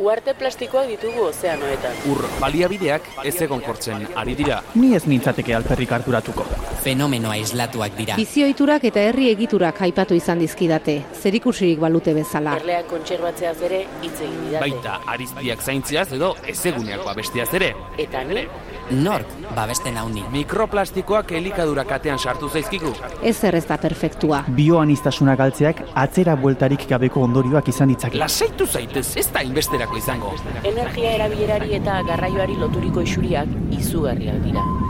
Uarte plastikoak ditugu ozeanoetan. Ur baliabideak ez egonkortzen ari dira. Ni ez nintzateke alperrik harturatuko. Fenomeno aislatuak dira. Bizioiturak eta herri egiturak aipatu izan dizkidate, zerikusirik balute bezala. Erleak kontserbatzeaz ere hitz egin didate. Baita ariztiak zaintziaz edo ezeguneak babestiaz ere. Eta ni, Nork babesten hauni. Mikroplastikoak elikadura katean sartu zaizkigu. Ez ez da perfektua. Bioanistasuna galtzeak atzera bueltarik gabeko ondorioak izan ditzake. Lasaitu zaitez, ez da inbesterako izango. energia erabilerari eta garraioari loturiko isuriak izugarriak dira.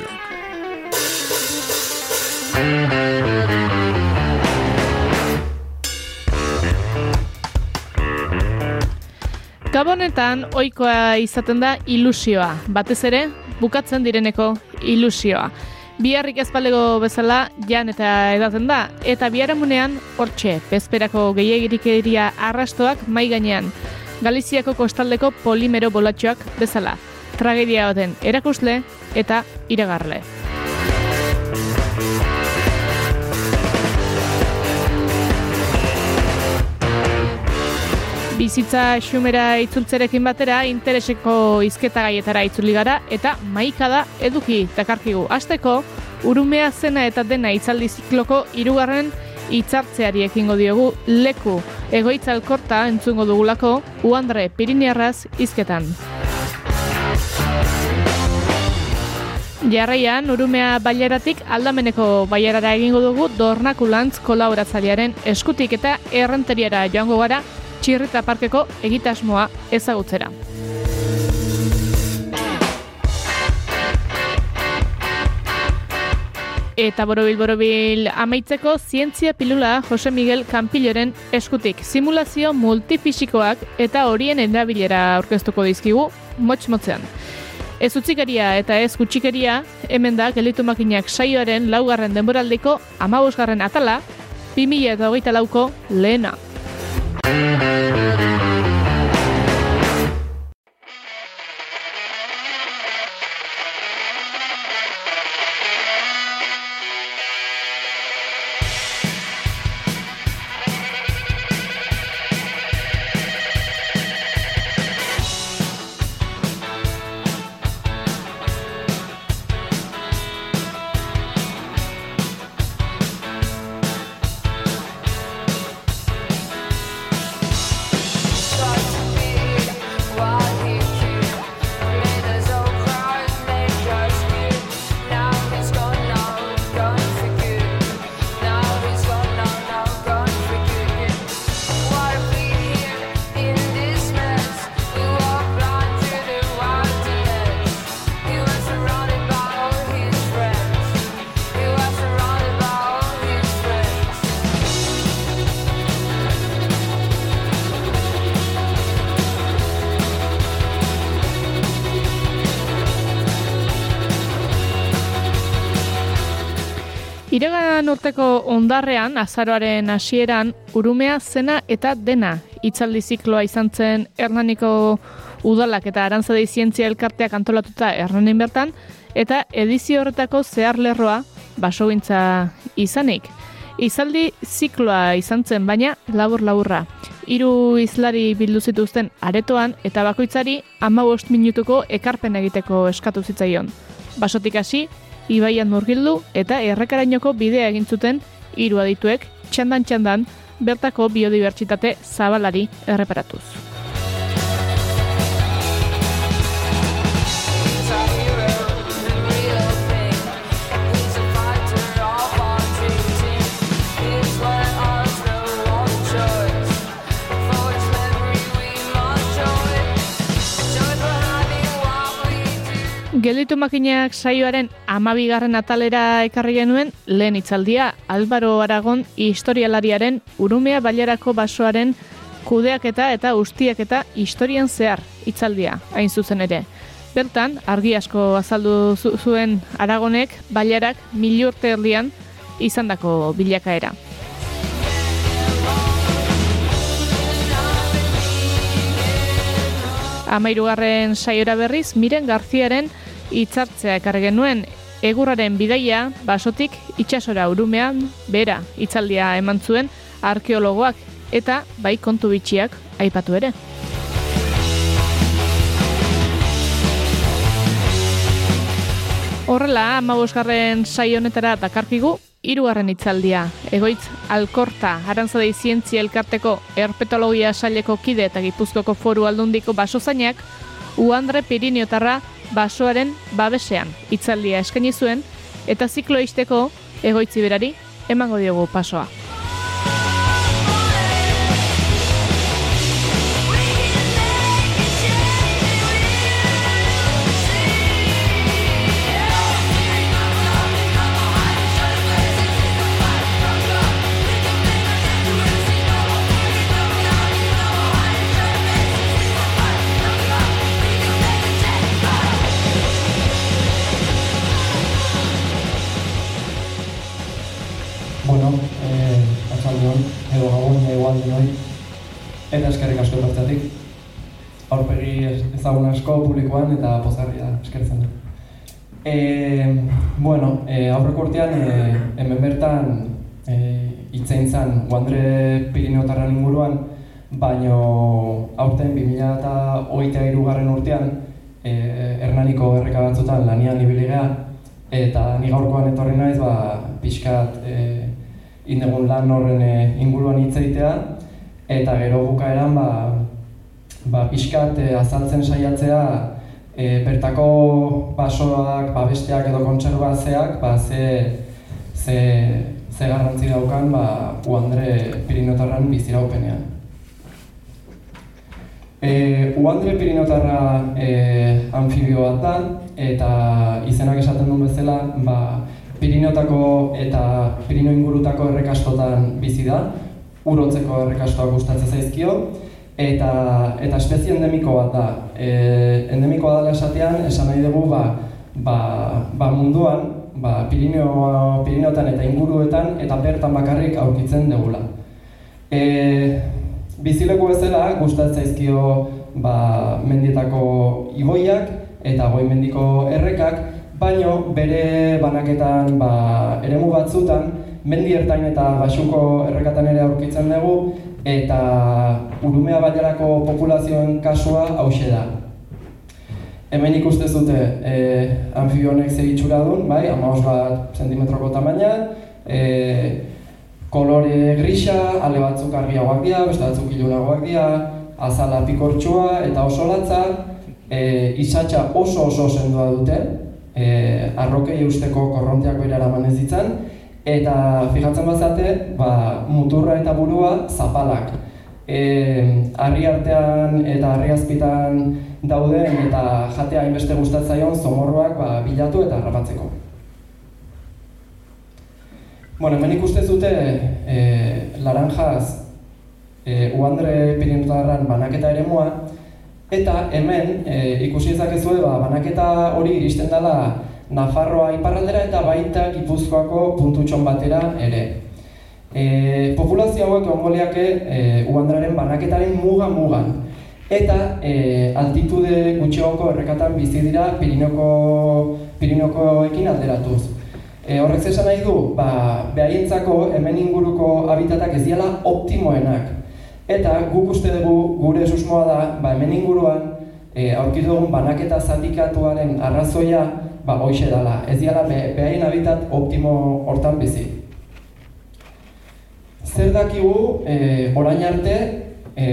Gabonetan ohikoa izaten da ilusioa, batez ere bukatzen direneko ilusioa. Biharrik ezpalego bezala jan eta edaten da, eta biharamunean hortxe, bezperako gehiagirikeria arrastoak mai gainean. Galiziako kostaldeko polimero bolatxoak bezala. Tragedia baten erakusle eta iragarle. Bizitza xumera itzultzerekin batera intereseko izketa gaietara itzuli gara eta maika da eduki takarkigu. Azteko, urumea zena eta dena itzaldi zikloko irugarren hitzartzeari ekingo diogu leku egoitza elkorta entzungo dugulako Uandre Piriniarraz izketan. Jarraian, urumea baileratik aldameneko bailerara egingo dugu Dornakulantz kolaboratzailearen eskutik eta errenteriara joango gara Txirrita Parkeko egitasmoa ezagutzera. Eta borobil borobil amaitzeko zientzia pilula Jose Miguel Campilloren eskutik. Simulazio multifisikoak eta horien erabilera aurkeztuko dizkigu motx motzean. Ez utzikeria eta ez gutxikeria, hemen da gelitu makinak saioaren laugarren denboraldiko amabosgarren atala, 2000 eta hogeita lauko lehena. Thank you. Urteko ondarrean, azaroaren hasieran, urumea zena eta dena itzaldi zikloa izan zen Hernaniko udalak eta arantzadei zientzia elkarteak antolatuta Hernanin bertan, eta edizio horretako zehar lerroa basogintza izanik. Izaldi zikloa izan zen, baina labur-laburra. Hiru izlari bildu zituzten aretoan eta bakoitzari ama minutuko ekarpen egiteko eskatu zitzaion. Basotik hasi, ibaian murgildu eta errekarainoko bidea egin zuten hiru adituek txandan-txandan bertako biodibertsitate zabalari erreparatuz. Gelditu makinak saioaren amabigarren atalera ekarri genuen lehen itzaldia Albaro Aragon historialariaren urumea bailarako basoaren kudeaketa eta ustiaketa historian zehar hitzaldia hain zuzen ere. Bertan, argi asko azaldu zu- zuen Aragonek, bailarak mili urte erdian izandako bilakaera. Amairugarren saiora berriz, Miren Garziaren hitzartzea ekarri genuen egurraren bidaia basotik itsasora urumean bera hitzaldia eman zuen arkeologoak eta bai kontu bitxiak aipatu ere. Horrela, amabosgarren saio honetara dakarkigu, hirugarren hitzaldia. Egoitz Alkorta, Arantzadei Zientzia Elkarteko Herpetologia Saileko kide eta Gipuzkoko Foru Aldundiko basozainak, Uandre Piriniotarra basoaren babesean hitzaldia eskaini zuen eta zikloisteko egoitzi berari emango diogu pasoa. Ezagun asko publikoan eta pozarria eskertzen da. E, bueno, e, aurreko urtean, e, hemen bertan e, itzein zan Uandre Pirineotarran inguruan, baino aurten 2008 garren urtean, e, Hernaniko erreka batzutan lanian ibili eta ni gaurkoan etorri naiz, ba, pixkat e, indegun lan horren e, inguruan hitz egitea, eta gero bukaeran, ba, ba, pixkat e, azaltzen saiatzea e, bertako basoak, babesteak edo kontserbazioak, ba, ze, ze, ze garrantzi daukan ba, Uandre Pirinotarran biziraupenean. E, Uandre Pirinotarra e, anfibio bat da, eta izenak esaten duen bezala, ba, Pirinotako eta Pirino ingurutako errekastotan bizi da, urotzeko errekastoak gustatzen zaizkio, eta, eta espezie endemiko bat da. E, endemikoa dela esatean, esan nahi dugu ba, ba, ba munduan, ba, Pirineo, Pirineotan eta inguruetan, eta bertan bakarrik aurkitzen degula. E, bizileku bezala, gustatzen zaizkio ba, mendietako iboiak eta goi mendiko errekak, baino bere banaketan ba, eremu batzutan, mendi ertain eta basuko errekatan ere aurkitzen dugu, eta urumea bailarako populazioen kasua hause da. Hemen ikuste zute e, anfibionek zer itxura duen, bai, amaos bat zentimetroko tamaina, e, kolore grisa, ale batzuk argiagoak dira, beste batzuk ilunagoak dira, azala pikortsua eta oso latza, e, isatxa oso oso sendua dute, e, arrokei eusteko korronteak bere eraman ez ditzan, eta fijatzen bazate, ba, muturra eta burua zapalak. E, harri artean eta harri azpitan dauden eta jatea hainbeste gustatzaion zomorroak ba, bilatu eta harrapatzeko. Bueno, hemen ikuste zute e, laranjaz e, Uandre Pirintarran banaketa eremua, eta hemen e, ikusi ezakezue ba, banaketa hori iristen dela Nafarroa iparraldera eta baita Gipuzkoako puntutxon batera ere. E, populazio hauek egongo liake e, Uandraren banaketaren muga-mugan. Eta e, altitude gutxiagoko errekatan bizi dira Pirinoko, Pirinokoekin alderatuz. E, horrek esan nahi du, ba, behaientzako hemen inguruko habitatak ez diala optimoenak. Eta guk uste dugu gure susmoa da, ba, hemen inguruan e, aurkitu dugun banaketa zatikatuaren arrazoia ba, hoxe dela. Ez diala be, behaien habitat optimo hortan bizi. Zer dakigu, e, orain arte, e,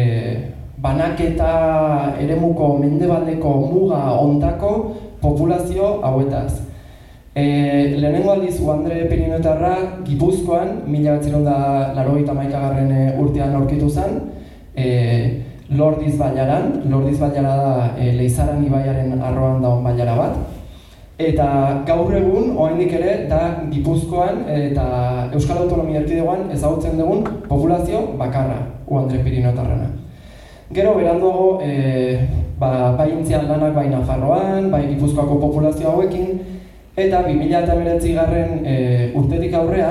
banaketa eremuko mendebaldeko muga ondako populazio hauetaz. E, lehenengo aldiz Uandre Pirinoetarra Gipuzkoan, mila batzerun da larogeita maikagarren urtean aurkitu zen, e, Lordiz Bailaran, Lordiz Bailara da e, Leizaran ibaiaren arroan daun bailara bat, Eta gaur egun, oraindik ere, da Gipuzkoan eta Euskal Autonomia Erkidegoan ezagutzen dugun populazio bakarra, Uandre Pirinotarrana. Gero beranduago, e, ba, bai intzian lanak bai Nafarroan, bai Gipuzkoako populazio hauekin, eta 2008 garren e, urtetik aurrea,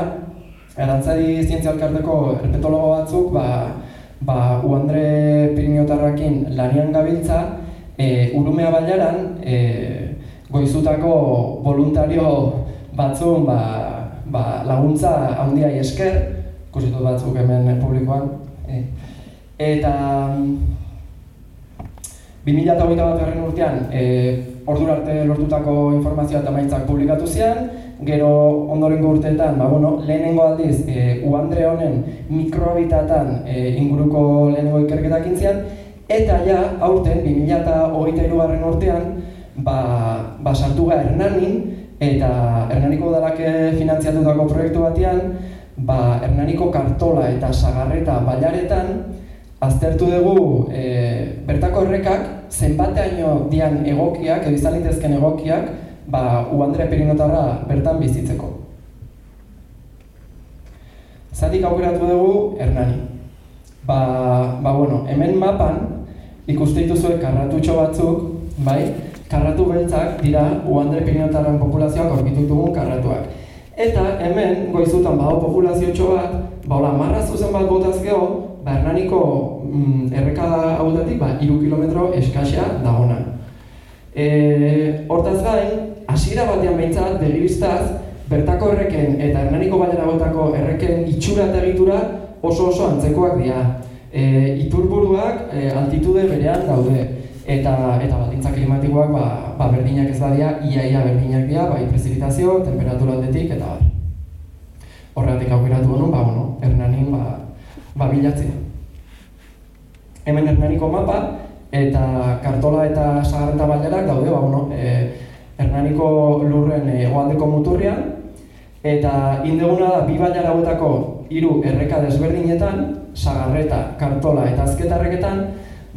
Arantzadi Zientzia Elkarteko herpetologo batzuk, ba, ba, Uandre Piriniotarrakin lanian gabiltza, e, urumea bailaran, e, goizutako voluntario batzun ba, ba, laguntza handia esker, ikusitu batzuk hemen publikoan. E. Eta 2008 bat garren urtean, e, ordura arte lortutako informazioa eta maitzak publikatu zian, gero ondorengo urteetan, ba, bueno, lehenengo aldiz, e, uandre honen mikrohabitatan e, inguruko lehenengo ikerketak intzian, eta ja, aurten, 2008 garren urtean, ba, ba sartu ga Hernanin eta Hernaniko udalak finantziatutako proiektu batean, ba Hernaniko kartola eta sagarreta bailaretan aztertu dugu e, bertako errekak zenbateaino dian egokiak edo izan litezken egokiak ba Uandre Perinotarra bertan bizitzeko. Zatik aukeratu dugu Hernani. Ba, ba bueno, hemen mapan ikuste dituzue karratutxo batzuk, bai? Karratu beltzak dira Uandre Pirinotarren populazioak aurkitu dugun karratuak. Eta hemen goizutan badago populazio txo bat, baula marra zuzen bat botaz geho, Bernaniko mm, errekada haudatik, ba, iru kilometro eskaxea dagona. E, hortaz gain, hasiera batean behintzat, begibiztaz, bertako erreken eta Hernaniko bailera botako erreken itxura eta egitura oso oso antzekoak dira. E, iturburuak e, altitude berean daude eta eta baldintza klimatikoak ba, ba berdinak ez badia iaia berdinak dira bai prezipitazio, temperatura aldetik eta bar. Horregatik aukeratu honun, ba bueno, Hernanin ba ba bilatzea. Hemen Hernaniko mapa eta kartola eta sagarreta bailarak daude, ba bueno, e, Hernaniko lurren hegoaldeko muturrian eta indeguna da bi bailara hauetako hiru erreka desberdinetan, sagarreta, kartola eta azketarreketan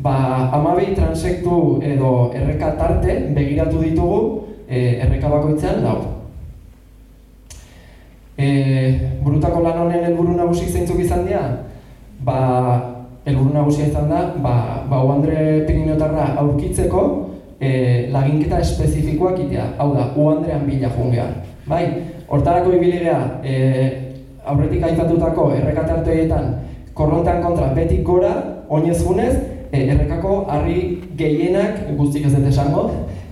ba, amabi transektu edo erreka tarte begiratu ditugu e, erreka bakoitzean lau. E, burutako lan honen helburu nagusi zeintzuk izan dira? Ba, helburu nagusia izan da, ba, ba Uandre Piriniotarra aurkitzeko e, laginketa espezifikoak itea. Hau da, Uandrean bila jungea. Bai, hortarako ibiligea, e, aurretik aipatutako erreka tarteetan korrontan kontra betik gora, oinez gunez, e, errekako harri gehienak, guztik ez dut esango,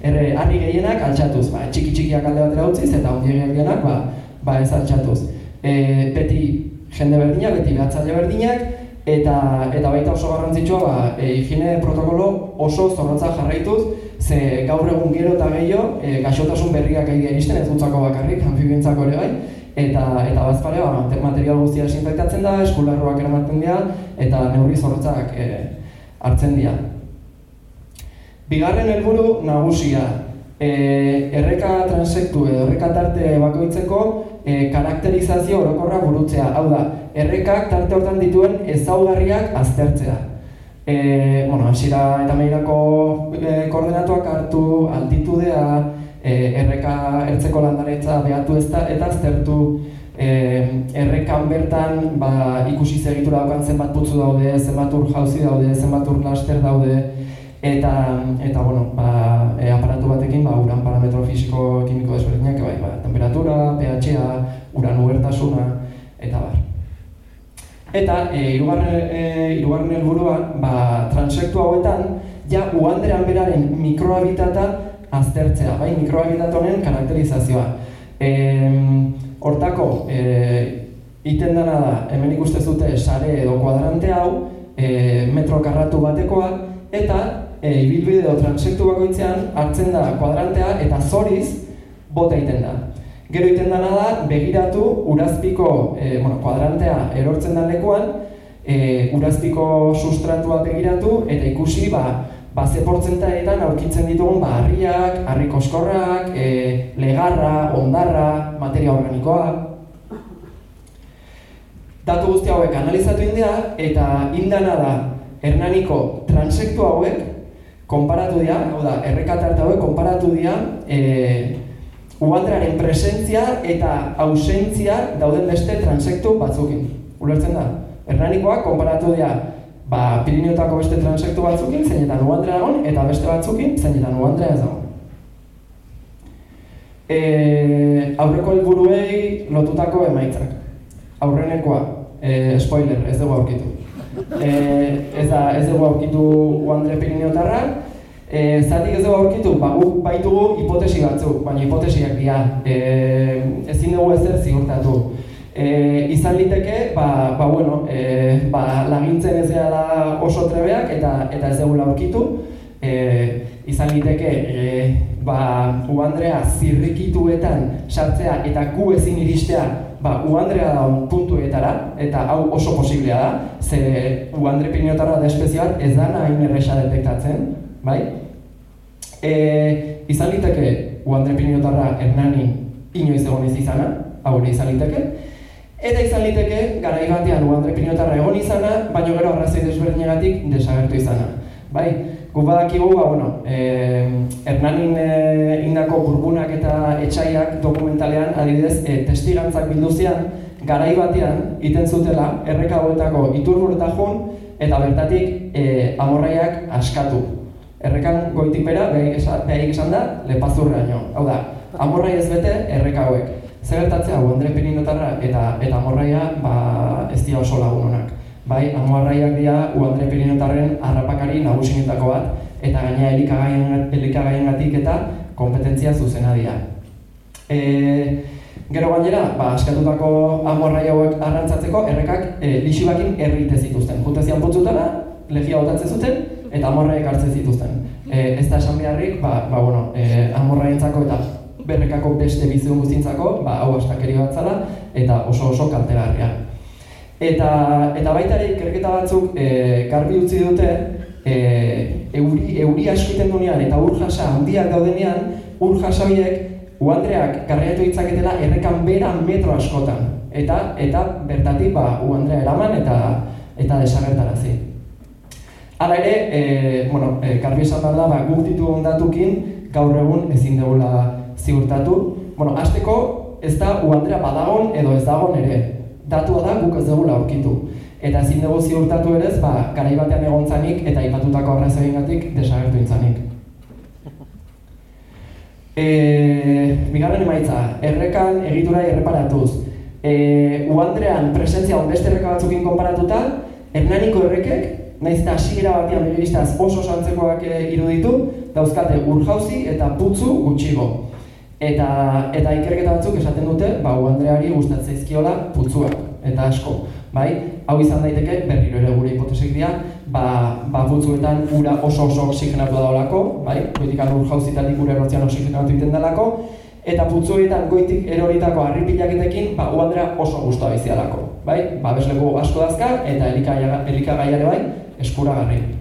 erre, harri gehienak altxatuz, ba, txiki txikiak alde batera utziz eta ondiek gehienak ba, ba ez altxatuz. E, beti jende berdinak, beti gatzaile berdinak, eta eta baita oso garrantzitsua ba, e, higiene protokolo oso zorrotza jarraituz, ze gaur egun gero eta gehiago e, gaixotasun berriak egin iristen, ez dutzako bakarrik, anfibientzako ere bai, eta eta bazpare ba, material guztia desinfektatzen da, eskularroak eramaten dira, eta neurri zorrotzak e, hartzen dira. Bigarren helburu nagusia, e, erreka transektu edo erreka tarte bakoitzeko e, karakterizazio orokorra burutzea. Hau da, errekak tarte hortan dituen ezaugarriak aztertzea. E, bueno, asira eta meirako e, koordenatuak hartu, altitudea, e, erreka ertzeko landaretza behatu ez da, eta aztertu e, errekan bertan ba, ikusi zegitura daukan zenbat putzu daude, zenbat ur jauzi daude, zenbat ur laster daude, eta, eta bueno, ba, e, aparatu batekin ba, uran parametro fisiko kimiko desberdinak, bai, ba, temperatura, pH-a, uran ubertasuna, eta bar. Eta, e, irugarren, e, irugarren helburua, ba, transektu hauetan, ja, uandrean beraren mikrohabitata aztertzea, bai, mikrohabitat honen karakterizazioa. E, Hortako, e, iten dena da, hemen ikuste zute sare edo kuadrante hau, e, metro karratu batekoa, eta e, ibilbide edo transektu bakoitzean hartzen da kuadrantea eta zoriz bota egiten da. Gero egiten dena da, begiratu urazpiko e, bueno, kuadrantea erortzen da lekuan, e, urazpiko sustratua begiratu eta ikusi ba, ba ze portzentaetan aurkitzen ditugun ba harriak, harri koskorrak, e, legarra, ondarra, materia organikoa. Datu guzti hauek analizatu indea eta indana da Hernaniko transektu hauek konparatu dira, hau da, errekatarte hauek konparatu dira e, uandrearen presentzia eta ausentzia dauden beste transektu batzukin. Ulertzen da? Hernanikoak konparatu dira ba, Pirineotako beste transektu batzukin, zeinetan uandrea egon, eta beste batzukin, zeinetan uandrea ez dago. E, aurreko helburuei lotutako emaitzak. Aurrenekoa, e, spoiler, ez dugu aurkitu. E, ez, da, ez dugu aurkitu uandre Pirineotarra, e, zatik ez dugu aurkitu, ba, guk baitugu hipotesi batzuk, baina hipotesiak dira, e, ezin dugu ezer ziurtatu. E, izan liteke, ba, ba, bueno, e, ba, lagintzen ez da oso trebeak eta eta ez dugu aurkitu. E, izan liteke, e, ba, Uandrea zirrikituetan sartzea eta gu ezin iristea ba, Uandrea da puntuetara, eta hau oso posiblea da, ze Uandre piniotarra da espezio bat ez da nahi erresa detektatzen, bai? E, izan liteke Uandre piniotarra Hernani inoiz egon ez izana, hau izan liteke, Eta izan liteke, garai batean Uandre Pinotarra egon izana, baina gero arrazoi desberdinegatik desagertu izana. Bai, gu badakigu, ba, bueno, eh, Hernanin eh, indako burbunak eta etxaiak dokumentalean, adibidez, eh, testigantzak bildu zian, garai batean, iten zutela, erreka hauetako iturbur eta jun, eta bertatik eh, amorraiak askatu. Errekan goitik bera, behik esan da, lepazurraino. Hau da, amorrai ez bete, erreka hauek. Zer gertatzea, hau Andre Pirinotarra eta eta Morraia ba, ez dira oso lagunonak. Bai, amorraiak dira u Pirinotarren harrapakari nagusinetako bat eta gaina elikagaien elikagaien eta kompetentzia zuzena dira. E, gero gainera, ba, askatutako amorrai hauek arrantzatzeko errekak e, lixubakin errite zituzten. Jute zian putzutara, legia botatzen zuten eta amorraiek hartzen zituzten. E, ez da esan beharrik, ba, ba, bueno, e, eta berrekako beste bizun guztintzako, ba, hau astakeri bat zala, eta oso oso kaltegarria. Eta, eta baita ere, ikerketa batzuk e, garbi utzi dute, e, euri, euri askiten dunean eta ur jasa handiak daudenean, ur jasa uandreak garriatu ditzaketela errekan bera metro askotan. Eta, eta bertatik ba, uandrea eraman eta, eta desagertarazi. Hala ere, e, bueno, e, garbi esan behar da, ba, guk ditu ondatukin, gaur egun ezin degula ziurtatu. Bueno, azteko ez da uandrea badagon edo ez dagon ere. Datua da guk ez dugu aurkitu. Eta ezin dugu ziurtatu ere ba, garai batean egon zanik eta ipatutako arrazoien gatik desagertu intzanik. E, bigarren emaitza, errekan egitura erreparatuz. E, uandrean presentzia beste erreka batzukin konparatuta, Hernaniko errekek, naiz eta hasiera batean begiristaz oso santzekoak iruditu, dauzkate urjauzi eta putzu gutxigo. Eta eta ikerketa batzuk esaten dute, ba Andreari gustatzen zaizkiola putzuak eta asko, bai? Hau izan daiteke berriro ere gure hipotesik dira, ba ba putzuetan ura oso oso oxigenatu daolako, bai? Goitik ur jauzitatik ura erortzean oxigenatu egiten delako eta putzuetan goitik eroritako harripilaketekin, ba Andrea oso gustoa bizialako, bai? Ba besleku asko dazka eta elikagaiare bai eskuragarri.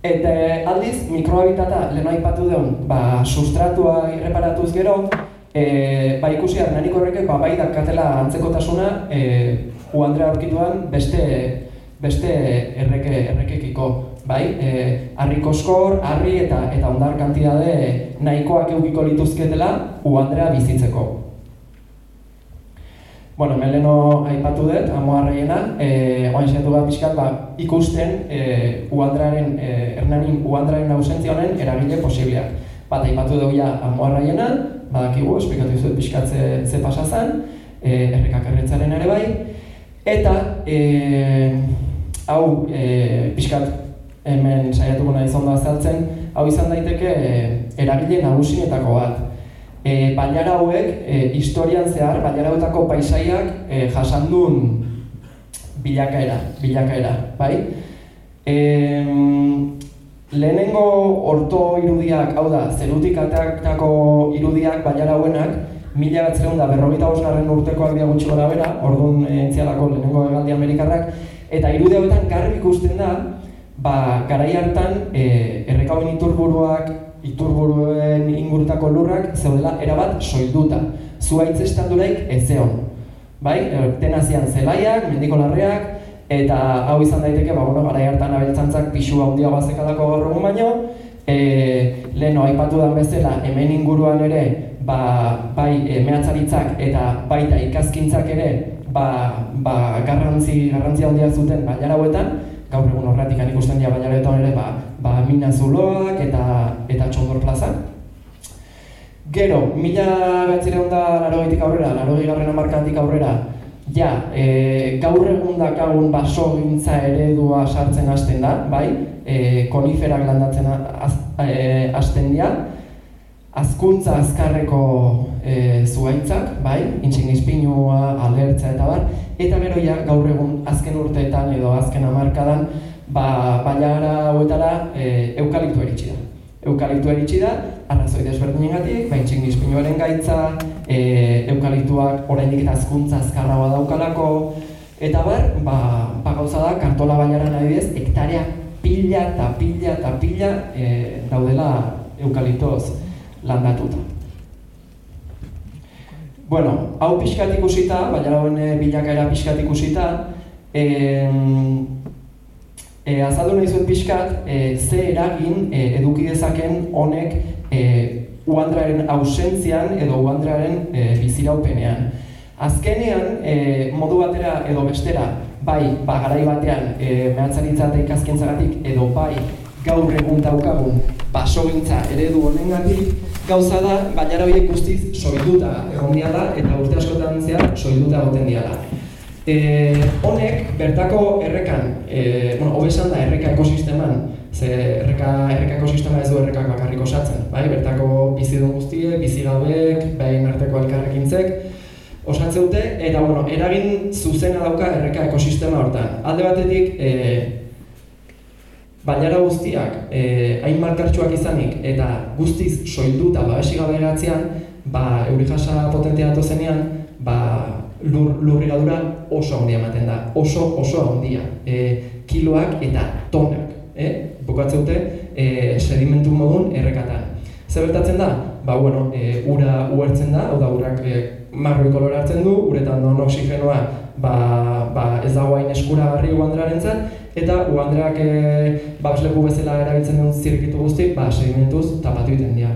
Eta aldiz, mikrohabitata lehen aipatu duen, ba, sustratua irreparatuz gero, e, ba, ikusi arnanik horrek, ba, bai dakatela antzekotasuna, e, u Andrea aurkituan beste, beste erreke, errekekiko, bai, e, harri koskor, harri eta eta ondar kantidade nahikoak eukiko lituzketela u Andrea bizitzeko. Bueno, meleno aipatu dut, amoarreiena, e, oain zaitu bat pixkat, ba, ikusten e, uandraren, e, ernanin uandraren ausentzia honen eragile posibleak. Bat, aipatu dugu ja amoarreiena, badakigu, esplikatu izuet pixkat ze, ze pasazan, e, errekak erretzaren ere bai, eta e, hau e, pixkat hemen saiatuko nahi zonda azaltzen, hau izan daiteke e, eragile nagusinetako bat e, bailara hauek e, historian zehar bailarauetako paisaiak e, jasandun bilakaera, bilakaera, bai? E, lehenengo orto irudiak, hau da, zerutik ateaktako irudiak bailara hauenak, mila bat da berrogeita bosgarren urtekoak dia gutxi gora bera, orduan entzialako lehenengo egaldi amerikarrak, eta irudi hauetan garri ikusten da, ba, garai hartan e, errekauen iturburuak iturburuen ingurutako lurrak zeudela erabat soilduta. Zuaitz estanduraik ez zeon. Bai, dena zian zelaiak, mendiko larreak, eta hau izan daiteke, ba, bueno, gara hartan abeltzantzak pixu handia bazekalako gaur egun baino, E, leno aipatu den bezala hemen inguruan ere ba, bai e, mehatzaritzak eta baita ikazkintzak ere ba, ba, garrantzi, garrantzi handia zuten baiara hauetan, gaur egun horretik ikusten dira baiaretan ere ba, ba mina zuloak eta, eta txondor plaza. Gero, mila betzireun da larogetik aurrera, larogei garren amarkatik aurrera, ja, e, gaur egun dakagun baso gintza eredua sartzen hasten da, bai? E, koniferak landatzen az, e, hasten dira, azkuntza azkarreko e, zuaitzak, bai? Intxin izpinua, alertza eta bar, eta gero ja, gaur egun azken urteetan edo azken amarkadan, ba, baiara hauetara e, eukaliptu eritxi da. Eukaliptu eritxi da, arrazoi desberdinen gatik, bain gaitza, e, eukaliptuak oraindik eta azkuntza azkarra badaukalako, eta bar, ba, ba gauza da, kartola baiaran adibidez, hektarea pila eta pila eta pila e, daudela eukaliptoz landatuta. Bueno, hau pixkat ikusita, baina hauen bilakaera pixkat ikusita, e, e, azaldu nahi zuen pixkat, e, ze eragin e, eduki dezaken honek e, uandraren ausentzian edo uandraren e, biziraupenean. Azkenean, e, modu batera edo bestera, bai, ba, garai batean, e, mehatzaritza eta ikazkintzagatik, edo bai, gaur egun daukagun basogintza eredu honengatik, gauza da, baina horiek guztiz soilduta egon da, eta urte askotan zehar soilduta egoten diala. E, honek, bertako errekan, e, bueno, hobesan da erreka ekosisteman, ze erreka, erreka ekosistema ez du errekak bakarrik osatzen, bai? bertako bizidun guztiek, bizigabek, behin arteko elkarrekintzek, osatzen dute, eta bueno, eragin zuzena dauka erreka ekosistema hortan. Alde batetik, e, baiara guztiak, e, hain markartxuak izanik, eta guztiz soildu eta babesi gabe ba, euri jasa potentia zenean, ba, lur, lurrigadura oso handia ematen da, oso oso handia, e, kiloak eta tonak, e, bukatze dute, e, sedimentu modun errekatan. Zer bertatzen da? Ba, bueno, e, ura uhertzen da, oda urak e, marroi kolore hartzen du, uretan don oksigenoa ba, ba, ez dago hain eskuragarri uandraren zen, eta uandreak e, babesleku bezala erabiltzen duen zirkitu guzti, ba, sedimentuz tapatu egiten dira.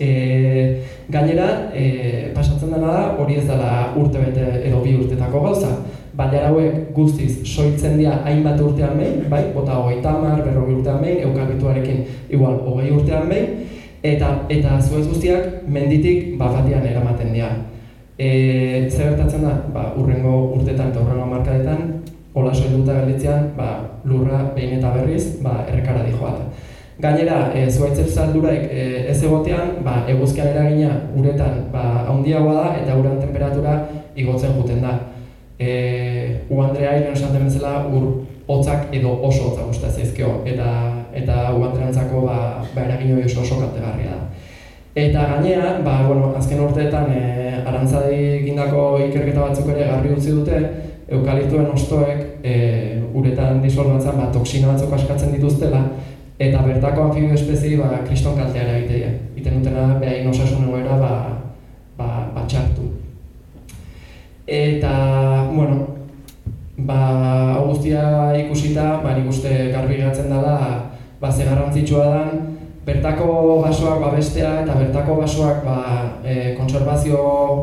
E, gainera, e, pasatzen dena da, hori ez dela urte bete edo bi urtetako gauza. Baina hauek guztiz soitzen dira hainbat urtean behin, bai, bota hogei tamar, berrogi urtean behin, eukalbituarekin igual hogei urtean behin, eta eta zuez guztiak menditik bafatian eramaten dira. E, zer gertatzen da, ba, urrengo urtetan eta urrengo markadetan, hola soilduta galditzean, ba, lurra behin eta berriz, ba, errekara dijoa. Gainera, e, zuaitzen zalduraik e, ez egotean, ba, eguzkian eragina uretan ba, handiagoa da eta uran temperatura igotzen juten da. E, U Andrea iren esaten bezala ur hotzak edo oso hotzak usta zaizkio eta eta U Andreantzako ba, ba eragin hori oso oso kaltegarria da. Eta gainera, ba, bueno, azken urteetan e, arantzadi egindako ikerketa batzuk ere garbi utzi dute, eukaliptuen ostoek e, uretan disolbatzen ba, toksina batzuk askatzen dituztela, eta bertako anfibio espezie ba kriston kaltea eragitea. Iten dutena behain osasun egoera ba, ba, ba txartu. Eta, bueno, ba, augustia ikusita, ba, nik uste garbi gatzen dela, ba, ze garrantzitsua dan, bertako basoak babestea eta bertako basoak ba, e, konservazio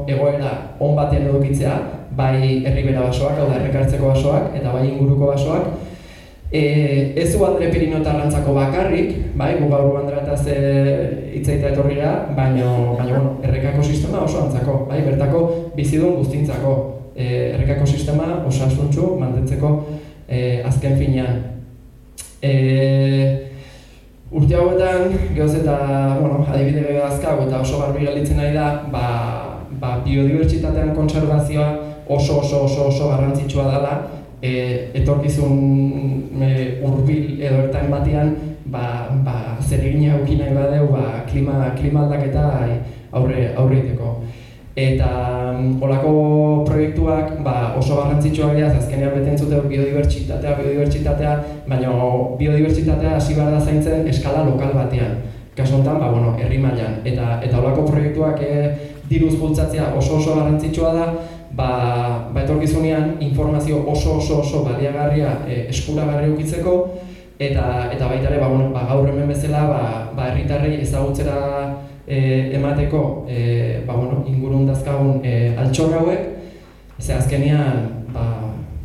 egoera on batean edukitzea, bai herribera basoak, hau da errekartzeko basoak, eta bai inguruko basoak, E, ez Andre Pirino tarrantzako bakarrik, bai, gu gaur Andrea eta ze hitzaita etorri gara, baina, baina bueno, errekako sistema oso antzako, bai, bertako bizidun guztintzako. E, errekako sistema oso asuntxu mantentzeko e, azken finean. E, urte hauetan, gehoz eta, bueno, adibide bebe azkago eta oso garbi galitzen nahi da, ba, ba, biodibertsitatean kontserbazioa oso oso oso oso garrantzitsua dela, e, etorkizun e, urbil edo ertain batean ba, ba, zer egin hauki nahi badeu ba, klima, klima aldaketa aurre, aurreiteko. Eta mm, olako proiektuak ba, oso garrantzitsua dira, azkenean beten zute biodibertsitatea, biodibertsitatea, baina biodibertsitatea hasi behar da zaintzen eskala lokal batean. Kasu honetan, ba, bueno, herri mailan eta eta olako proiektuak e, diruz bultzatzea oso oso garrantzitsua da, ba, ba etorkizunean informazio oso oso oso baliagarria e, eskuragarri ukitzeko eta eta baita ere ba, bueno, ba, gaur hemen bezala ba ba herritarrei ezagutzera e, emateko e, ba, bueno, ingurun dazkagun e, altxor hauek. Ze azkenean ba,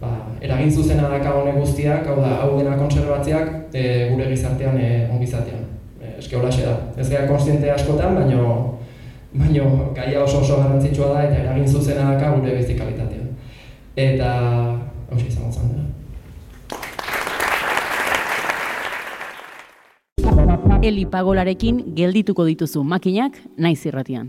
ba, eragin zuzena daka honek guztiak hau da hau dena konserbatzeak e, gure gizartean e, ongizatean. E, eske da. Ez gara konstiente askotan baino baino gaia oso oso garrantzitsua da eta eragin zuzena daka gure bizi kalitatean eta hau izango zen da Eli pagolarekin geldituko dituzu makinak naiz irratian.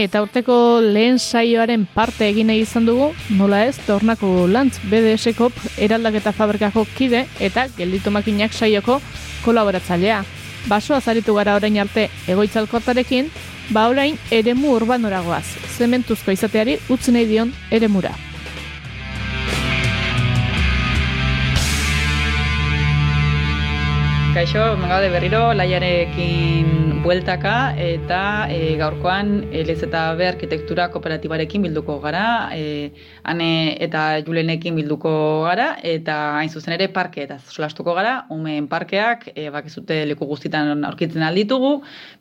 Eta urteko lehen saioaren parte egin nahi izan dugu, nola ez, tornako lantz BDS Kop eraldaketa fabrikako kide eta gelditu makinak saioko kolaboratzailea. Basoa zaritu gara orain arte egoitzalkortarekin, ba orain eremu urbanoragoaz, zementuzko izateari utzi nahi dion eremura. Kaixo, gaude berriro laiarekin bueltaka eta e, gaurkoan Elez eta B arkitektura kooperatibarekin bilduko gara, e, ane eta Julenekin bilduko gara eta hain zuzen ere parke eta solastuko gara, umeen parkeak e, bakizute leku guztitan aurkitzen alditugu,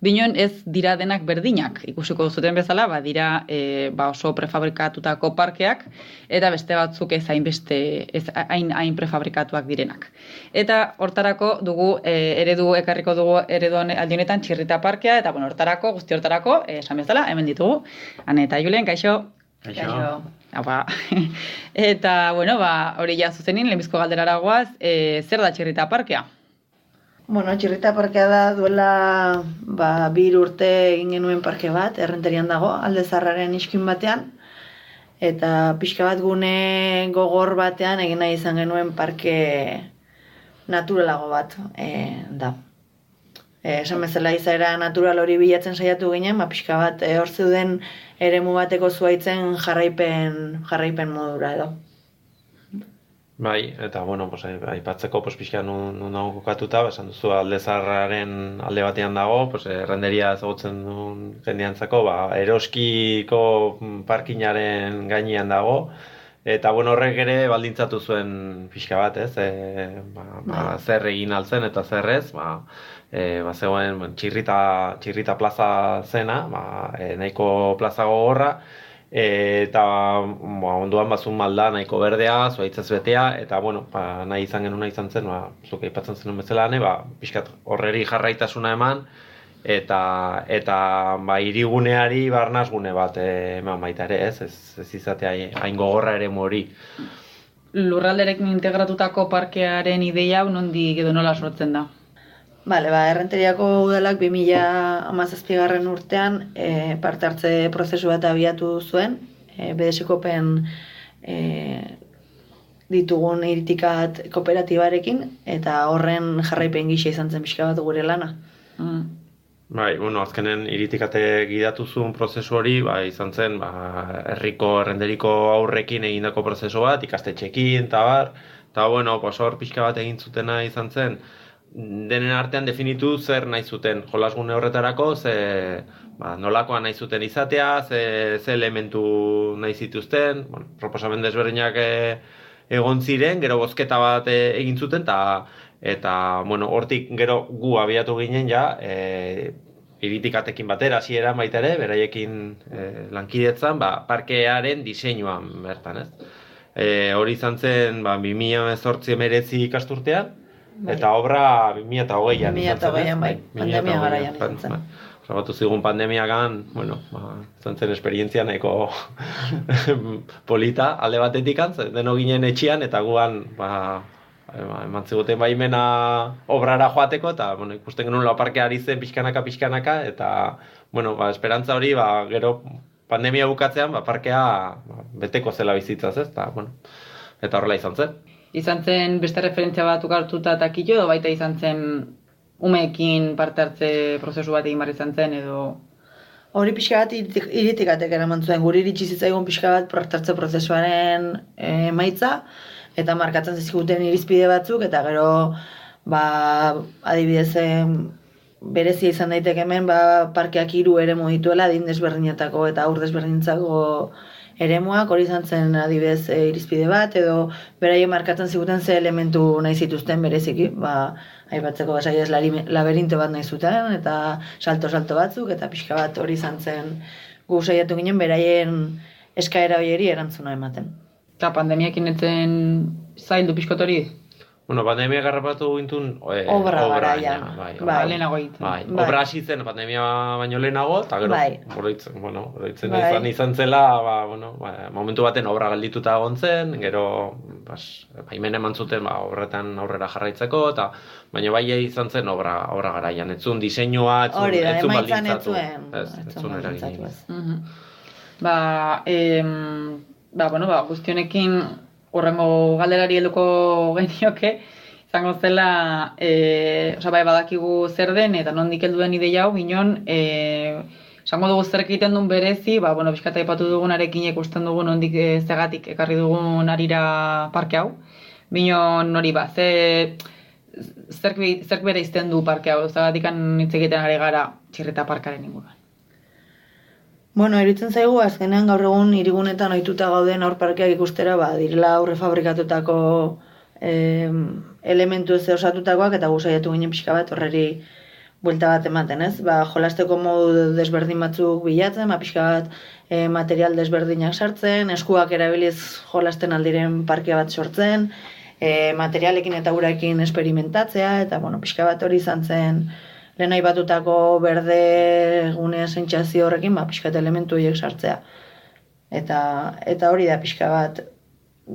binon ez dira denak berdinak, ikusiko zuten bezala, ba, dira e, ba oso prefabrikatutako parkeak eta beste batzuk ez hainbeste ez hain hain prefabrikatuak direnak. Eta hortarako dugu e, eredu ekarriko dugu eredu aldi honetan txirrita parkea eta bueno, hortarako, guzti hortarako, eh, esan bezala, hemen ditugu. Ane eta Julen, kaixo. Kaixo. Apa. eta, bueno, ba, hori ja zuzenin, lehenbizko galderara goaz, e, zer da txirrita parkea? Bueno, txirrita parkea da duela ba, bi hiru urte egin genuen parke bat, errenterian dago, alde zarraren iskin batean. Eta pixka bat gune gogor batean egin nahi izan genuen parke naturalago bat e, da. E, esan bezala izaera natural hori bilatzen saiatu ginen, ba, pixka bat e, hor zeuden eremu bateko zuaitzen jarraipen, jarraipen modura edo. Bai, eta bueno, pues, ai- aipatzeko pues, pixka nun, nun dago kokatuta, ba, esan duzu alde zarraren alde batean dago, pues, errenderia ezagutzen duen jendeantzako, ba, eroskiko parkinaren gainean dago, eta bueno, horrek ere baldintzatu zuen pixka bat, ez, e, ba, ba, zer egin altzen eta zer ez, ba, e, ba, zegoen bueno, txirrita, txirrita plaza zena, ba, e, nahiko plaza gogorra, E, eta ba, onduan bazun malda nahiko berdea, zuaitzez betea, eta bueno, ba, nahi izan genuna izan zen, ba, zuk aipatzen zenun bezala, ne, ba, pixkat horreri jarraitasuna eman, eta eta ba, iriguneari barnazgune bat eman baita ere, ez, ez, ez izatea hain gogorra ere hori. Lurralderekin integratutako parkearen ideia hau nondik edo nola sortzen da? Bale, ba, errenteriako udalak 2017 urtean e, parte hartze prozesu bat abiatu zuen, e, BDSkopen e, ditugun iritikat kooperatibarekin, eta horren jarraipen gisa izan zen pixka bat gure lana. Mm. Bai, bueno, azkenen iritikate gidatu zuen prozesu hori, ba, izan zen, ba, herriko, errenderiko aurrekin egindako prozesu bat, ikastetxekin, eta bar, eta bueno, pues hor pixka bat egin zutena izan zen, denen artean definitu zer nahi zuten. Jolasgune horretarako, ze ba, nolakoa nahi zuten izatea, ze, ze elementu nahi zituzten, bueno, proposamen desberdinak e, egon ziren, gero bozketa bat e, egin zuten, eta eta bueno, hortik gero gu abiatu ginen ja, e, iritikatekin batera hasieran baita ere, beraiekin e, lankidetzan, ba, parkearen diseinuan bertan, ez? E, hori izan zen, ba, 2018 emeretzi ikasturtean, Bai. Eta obra 2008an izan zen, 2008an, bai, ez? pandemia 2008an, garaian izan zen. bai. Grabatu zigun pandemiagan, bueno, ba, izan zen esperientzia nahiko polita alde batetik antz, deno ginen etxian eta guan, ba, eman ziguten baimena obrara joateko eta bueno, ikusten genuen parkea ari zen pixkanaka pixkanaka eta bueno, ba, esperantza hori ba, gero pandemia bukatzean ba, parkea ba, beteko zela bizitzaz ez, eta, bueno, eta horrela izan zen. Izan zen beste referentzia bat ukartuta eta kito, edo baita izan zen umeekin parte hartze prozesu bat egin izan zen, edo... Hori pixka bat iritik, iritikatek eraman zuen, guri iritsi zitzaigun pixka bat partartze prozesuaren eh, emaitza, eta markatzen zizkuten irizpide batzuk, eta gero, ba, adibidez, berezia izan daiteke hemen, ba, parkeak hiru eremu dituela, adin desberdinetako eta aur desberdintzako eremuak, hori izan zen adibidez e, irizpide bat, edo beraien markatzen ziguten ze elementu nahi zituzten bereziki, ba, aipatzeko ez laberinto bat nahi zuten, eta salto-salto batzuk, eta pixka bat hori izan zen gu saiatu ginen beraien eskaera horieri erantzuna ematen. Eta pandemiakin etzen zaildu pixkot hori? Bueno, pandemia garrapatu gintun e, Obra obraina, garaian. bai, Bai. Lehenago egiten. Bai, Bai. obra hasi zen pandemia baino lehenago, eta gero, Bai. oroitzen, bueno, oroitzen Bai. izan, izan zela, ba, bueno, ba, momentu baten obra galdituta egon zen, gero, bas, baimen eman zuten, ba, horretan aurrera jarraitzeko, eta baina bai izan zen obra, obra garaian, etzun diseinua, etzun, Hori da, etzun emaitzan ez baldintzatu. zuen, Ez, ez etzun zuen eragin. baldintzatu ez. Mhm. Ba, em, ba, bueno, ba, guztionekin urrengo galderari helduko genioke, izango zela, e, oza, bai, badakigu zer den, eta nondik heldu den ideia hau, binon, e, esango dugu zer egiten duen berezi, ba, bueno, bizkata ipatu dugunarekin ikusten dugu nondik e, zegatik ekarri dugun arira parke hau. Binon hori ba, ze, zerk, zerk bere izten du parke hau, zagatik hitz egiten ari gara txirreta parkaren inguruan. Bueno, eritzen zaigu azkenean gaur egun irigunetan ohituta gauden aur parkeak ikustera, ba, direla aurre fabrikatutako em, elementu ez osatutakoak eta gu saiatu ginen pixka bat horreri buelta bat ematen, ez? Ba, jolasteko modu desberdin batzuk bilatzen, ba, pixka bat e, material desberdinak sartzen, eskuak erabiliz jolasten aldiren parke bat sortzen, e, materialekin eta uraekin esperimentatzea, eta, bueno, pixka bat hori izan zen lehen aipatutako berde gune sentsazio horrekin, ba, pixka elementu horiek sartzea. Eta, eta hori da pixka bat,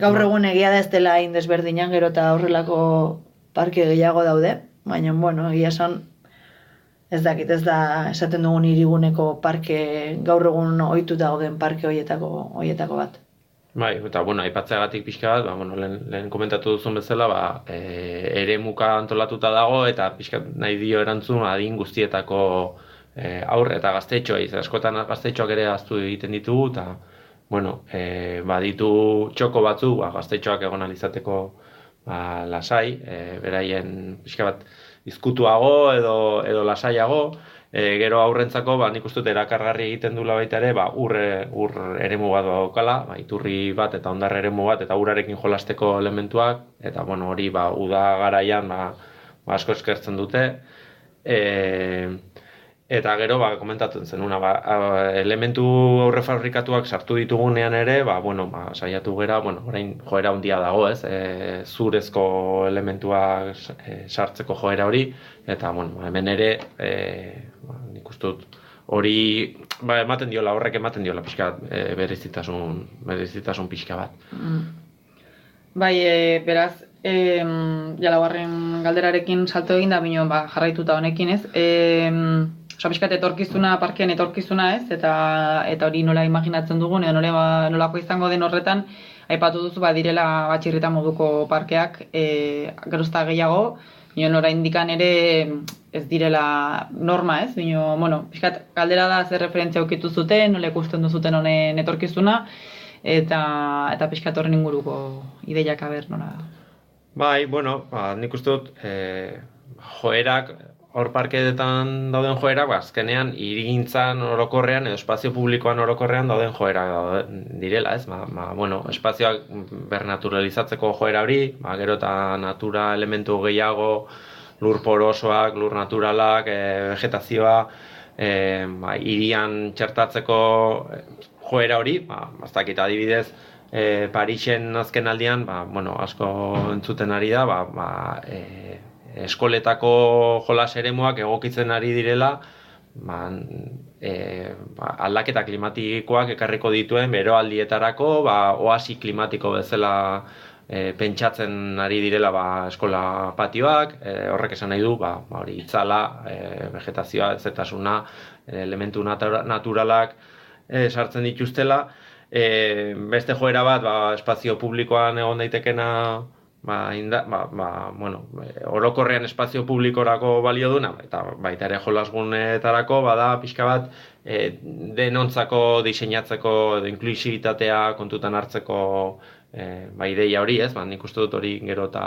gaur egun egia da ez dela hain desberdinan gero eta horrelako parke gehiago daude, baina, bueno, egia esan, ez dakit, ez da esaten dugun iriguneko parke, gaur egun ohituta gauden parke hoietako, hoietako bat. Bai, eta bueno, aipatzeagatik pixka bat, ba, bueno, lehen, lehen komentatu duzun bezala, ba, e, ere muka antolatuta dago eta pixka nahi dio erantzun adin guztietako e, aur eta gaztetxoa, izan askotan gaztetxoak ere aztu egiten ditugu, eta bueno, e, baditu txoko batzu, ba, gaztetxoak egon alizateko ba, lasai, e, beraien pixka bat izkutuago edo, edo lasaiago, e, gero aurrentzako, ba, nik uste dut erakargarri egiten duela baita ere, ba, ur, ur eremu bat daukala, ba, iturri bat eta ondar eremu bat eta urarekin jolasteko elementuak, eta bueno, hori ba, uda garaian ba, ba, asko eskertzen dute. E, eta gero, ba, komentatzen zenuna, ba, elementu aurre fabrikatuak sartu ditugunean ere, ba, bueno, ba, saiatu gera, bueno, orain joera handia dago, ez, e, zurezko elementuak e, sartzeko joera hori, eta, bueno, ba, hemen ere, e, ba, nik uste dut, hori, ba, ematen diola, horrek ematen diola pixka e, berezitasun, berezitasun pixka bat. Bai, e, beraz, e, ja laugarren galderarekin salto egin da, bino, ba, jarraituta honekin ez. E, Osa, pixkat etorkizuna, parkean etorkizuna ez, eta eta hori nola imaginatzen dugun, edo nola, nolako izango den horretan, aipatu duzu, ba, direla batxirrita moduko parkeak, e, gerozta gehiago, Nion orain indikan ere ez direla norma, ez? Bino, bueno, pixkat, galdera da zer referentzia ukitu zuten, nola ikusten duzuten honen etorkizuna, eta, eta pixkat horren inguruko ideiak aber nola. Bai, bueno, ba, nik uste dut, e, joerak, hor parkeetan dauden joerak, ba, azkenean, irigintzan orokorrean edo espazio publikoan orokorrean dauden daude, direla, ez? Ba, ba, bueno, espazioak bernaturalizatzeko joera hori, ba, gero eta natura elementu gehiago, lur porosoak, lur naturalak, e, vegetazioa, e, ba, irian txertatzeko e, joera hori, ba, ez dakit adibidez, e, Parisen azken aldian, ba, bueno, asko entzuten ari da, ba, ba, e, eskoletako jolas eremuak egokitzen ari direla, ba, e, ba, aldaketa klimatikoak ekarriko dituen beroaldietarako, ba, oasi klimatiko bezala e, pentsatzen ari direla ba, eskola patioak, e, horrek esan nahi du, ba, ba, hori itzala, e, vegetazioa, zetasuna, elementu natura, naturalak e, sartzen dituztela, e, beste joera bat, ba, espazio publikoan egon daitekena ba, inda, ba, ba, bueno, orokorrean espazio publikorako balio duna, eta baita ere jolasgunetarako, bada pixka bat e, denontzako diseinatzeko, edo inklusibitatea kontutan hartzeko e, ba, ideia hori, ez? Ba, nik uste dut hori gero eta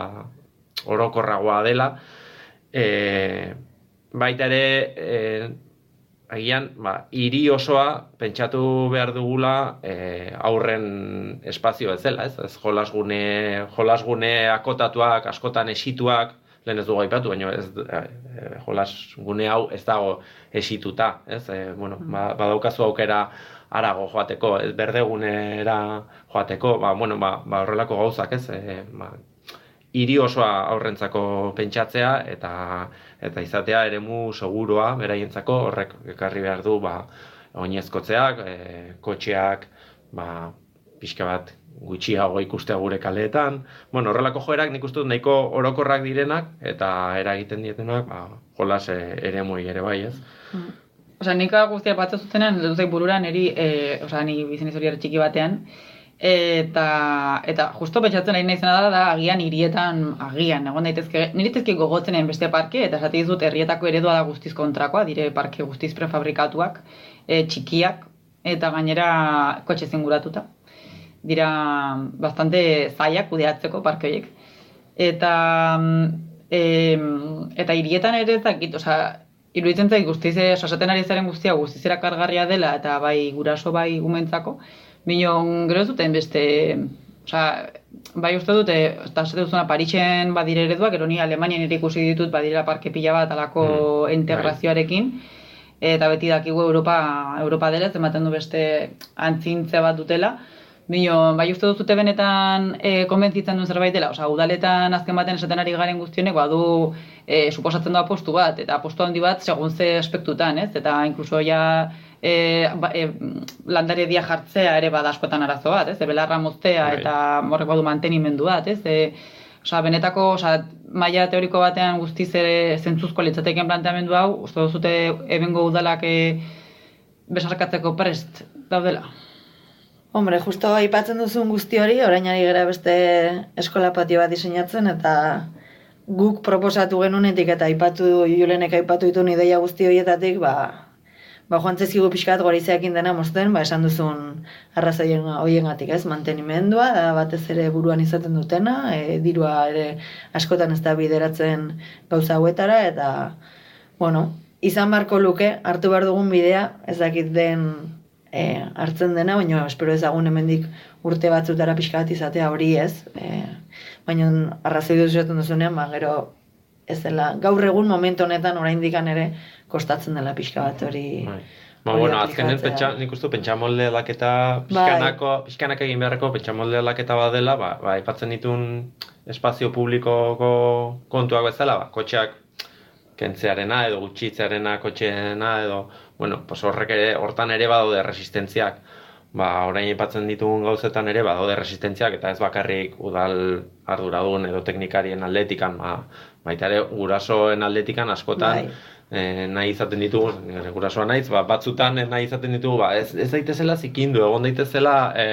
orokorragoa dela. E, baita ere, e, agian, ba, hiri osoa pentsatu behar dugula e, aurren espazio ez dela, ez? Ez jolasgune, jolasgune akotatuak, askotan esituak, lehen ez dugu aipatu, baina ez, e, e, jolasgune hau ez dago esituta, ez? E, bueno, ba, badaukazu aukera arago joateko, ez berdegunera joateko, ba, bueno, ba, ba horrelako gauzak, ez? E, ba, hiri osoa aurrentzako pentsatzea eta eta izatea eremu seguroa beraientzako horrek ekarri behar du ba oinezkotzeak, e, kotxeak, ba pixka bat gutxiago ikustea gure kaleetan. Bueno, horrelako joerak nik uste dut nahiko orokorrak direnak eta eragiten dietenak ba jolas e, eremuei ere bai, ez? Osea, nik guztia batzu zutenean, dut burura niri, e, osea, ni bizen hori txiki batean, eta eta justo pentsatzen ari naizena da da agian hirietan agian egon daitezke nire daitezke gogotzenen beste parke eta esate dizut herrietako eredua da guztiz kontrakoa dire parke guztiz prefabrikatuak e, txikiak eta gainera kotxe zinguratuta. Dira bastante zailak kudeatzeko parke horiek. Eta E, eta hirietan ere ez dakit, osea, iruditzen zait guztiz, eh, sasaten ari zaren guztia guztiz erakargarria dela, eta bai guraso bai gumentzako, Minon, gero ez duten beste, osea, bai uste dute, eta esate duzuna Parixen badire ereduak, gero ni Alemanian ere ikusi ditut badirela parke pila bat alako Mm, integrazioarekin, eta beti dakigu Europa, Europa dela, ematen du beste antzintze bat dutela, Bino, bai uste duzute benetan e, konbentzitzen duen zerbait dela, osea, udaletan azken baten esaten ari garen guztionek badu e, suposatzen du apostu bat, eta apostu handi bat segun ze aspektutan, ez? Eta inkluso ja e, ba, e, landare dia jartzea ere bada askotan arazo bat, ez? E, belarra moztea Bai. eta horrek badu mantenimendu bat, ez? E, Osea, benetako, osea, maila teoriko batean guztiz ere zentzuzko litzateken planteamendu hau, uste duzute ebengo udalak e, besarkatzeko prest daudela. Hombre, justo aipatzen duzun guzti hori, orain ari gara beste eskola patio bat diseinatzen, eta guk proposatu genunetik eta aipatu Julenek aipatu dituen ideia guzti horietatik, ba, ba joan zezkigu pixkat gorizeakin dena mozten, ba esan duzun arrazoien horiengatik, ez? Mantenimendua, da batez ere buruan izaten dutena, e, dirua ere askotan ez da bideratzen gauza hauetara, eta, bueno, izan beharko luke, hartu behar dugun bidea, ez dakit den e, hartzen dena, baina espero ezagun hemendik urte batzutara pixka bat izatea hori ez. E, baina arrazoi esaten duzunean, ba, gero ez dela, gaur egun momentu honetan oraindik ere kostatzen dela pixka bat hori. Ba, hori bueno, azkenen pentsa, nik uste pentsamolde aldaketa, Bai. pixkanako, pixkanak egin beharreko pentsamolde aldaketa badela, ba, ba, aipatzen ditun espazio publikoko kontuak bezala, ba, kotxeak kentzearena edo gutxitzearena kotxeena edo, bueno, pues horrek ere, hortan ere badaude resistentziak. Ba, orain aipatzen ditugun gauzetan ere badaude resistentziak eta ez bakarrik udal arduradun edo teknikarien aldetikan, ba, baita ere gurasoen aldetikan askotan Bai. e, nahi izaten ditugu, nire gurasoa naiz, ba, batzutan eh, nahi izaten ditugu, ba, ez, ez daitezela zikindu, egon daitezela e,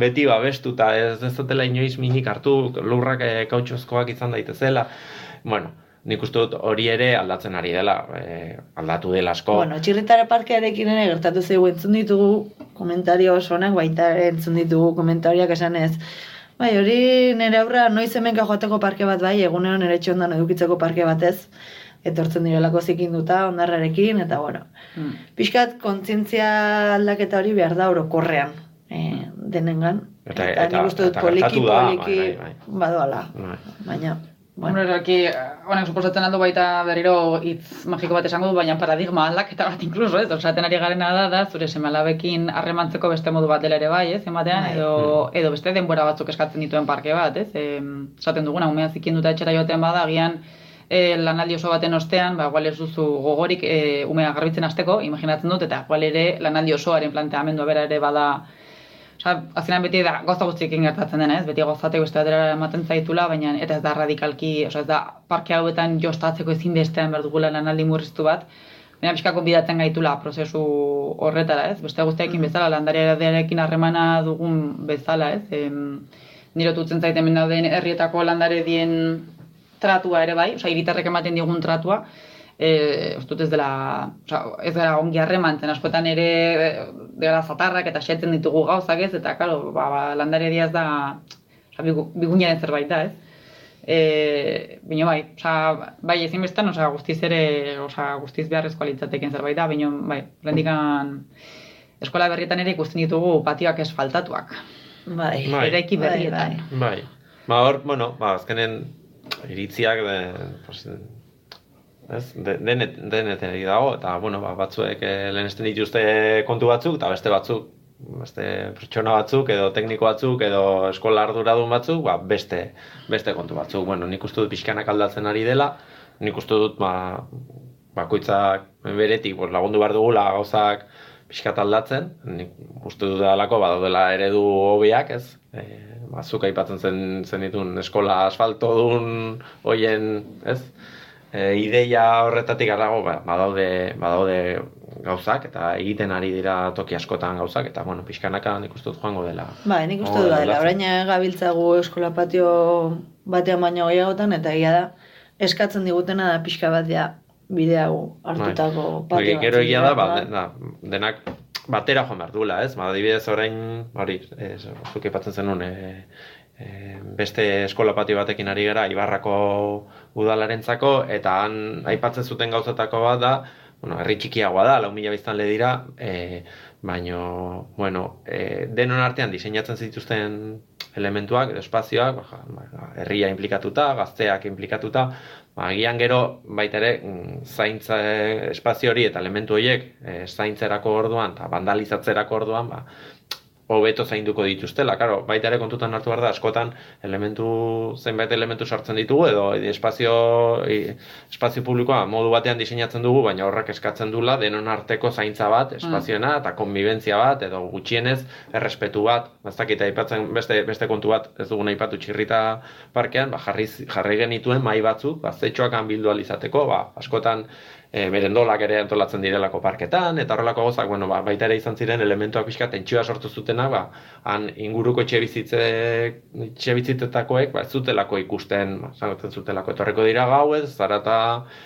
beti babestuta, ez ez dutela inoiz minik hartu, lurrak e, kautxozkoak izan daitezela, bueno, nik uste dut hori ere aldatzen ari dela, e, aldatu dela asko. Bueno, txirritara parkearekin ere gertatu zaigu entzun ditugu komentario oso onak, baita entzun ditugu komentarioak esan ez. Bai, hori nire aurra noiz hemenka joateko parke bat bai, egunero nire txondan edukitzeko parke batez, etortzen direlako zikinduta ondarrarekin, eta bueno, Mm. pixkat kontzientzia aldaketa hori behar da orokorrean e, denengan. Eta- eta, eta- nik uste dut eta poliki, poliki bai, badoala. Bai. Baina, Bueno, aquí, honek suposatzen aldo baita berriro hitz magiko bat esango du, baina paradigma aldaketa bat inkluso, ez? Osaten ari garena da, da zure semalabekin harremantzeko beste modu bat dela ere bai, ez? Ematean, Bai. edo, edo beste denbora batzuk eskatzen dituen parke bat, ez? Esaten duguna, umea zikinduta etxera joaten bada, agian e, lanaldi oso baten ostean, ba, igual ez duzu gogorik e, umea garbitzen hasteko, imaginatzen dut, eta igual ere lanaldi osoaren planteamendua bera ere bada Osa, azkenan beti da gauza guztiekin gertatzen dena, ez? Beti gozateko beste batera ematen zaitula, baina eta ez da radikalki, osa ez da parke hauetan jostatzeko ezin bestean behar dugula lanaldi murriztu bat, baina pixka konbidatzen gaitula prozesu horretara, ez? Beste guztiekin bezala, landarearekin harremana dugun bezala, ez? Em, nire tutzen zaiten dauden herrietako landare dien tratua ere bai, osa, hiritarrek ematen digun tratua, e, uste dut ez dela, oza, ez gara ongi harremantzen, askotan ere e, dela zatarrak eta xetzen ditugu gauzak ez, eta karo, ba, ba, landare ez da, oza, bigu, zerbait da, ez? E, bino bai, oza, bai ezinbestan, oza, guztiz ere, oza, guztiz beharrezkoa litzateken zerbait da, bino bai, rendikan eskola berrietan ere ikusten ditugu patioak esfaltatuak. Bai, Bai. Eraiki berrietan. Bai. Ba, hor, bueno, ba, azkenen iritziak de, pues, ez, de, denet, deneteri dago, eta, bueno, ba, batzuek lehenesten dituzte kontu batzuk, eta beste batzuk, beste pertsona batzuk, edo tekniko batzuk, edo eskola arduradun batzuk, ba, beste, beste kontu batzuk. Bueno, nik uste dut pixkanak aldatzen ari dela, nik uste dut, ba, bakoitzak beretik pues, lagundu behar dugula gauzak pixkat aldatzen, nik uste dut dalako badaudela eredu hobiak, ez? E, ba, zuk aipatzen zen, zen ditun eskola asfaltodun hoien, ez? E, ideia horretatik arago, ba, badaude, badaude gauzak, eta egiten ari dira toki askotan gauzak, eta bueno, pixkanaka nik uste dut joango dela. Bai, nik uste dut dela, orain gabiltzagu eskola patio batean baino gehiagotan, eta egia da, eskatzen digutena da pixka bat ja bide hau hartutako Bai, patio gero egia da, ba, da, denak batera joan behar duela, ez? Ba, adibidez orain, hori, ez, zuk aipatzen zenun, e, e, beste eskola patio batekin ari gara Ibarrako udalarentzako eta han aipatzen zuten gauzatako bat da, bueno, herri txikiagoa da, lau mila biztan dira, e, baino, bueno, e, denon artean diseinatzen zituzten elementuak, espazioak, ba, ba, herria implikatuta, gazteak implikatuta, ba, agian gero baita ere mm, zaintza espazio hori eta elementu horiek e, zaintzerako orduan eta vandalizatzerako orduan, ba, hobeto zainduko dituztela. Claro, baita ere kontutan hartu behar da, askotan elementu, zenbait elementu sartzen ditugu, edo espazio, espazio publikoa modu batean diseinatzen dugu, baina horrek eskatzen dula denon arteko zaintza bat, espazioena, eta konbibentzia bat, edo gutxienez, errespetu bat, baztakita aipatzen beste, beste kontu bat, ez dugun aipatu txirrita parkean, ba, jarri, jarri genituen mai batzuk, gaztetxoak bildu alizateko, ba, askotan e, merendolak ere antolatzen direlako parketan, eta horrelako gozak, bueno, ba, baita ere izan ziren elementuak pixka tentsioa sortu zutena, ba, han inguruko etxe bizitze, etxe bizitzetakoek, ba, zutelako ikusten, ba, zanoten zutelako, etorreko dira gauez, zarata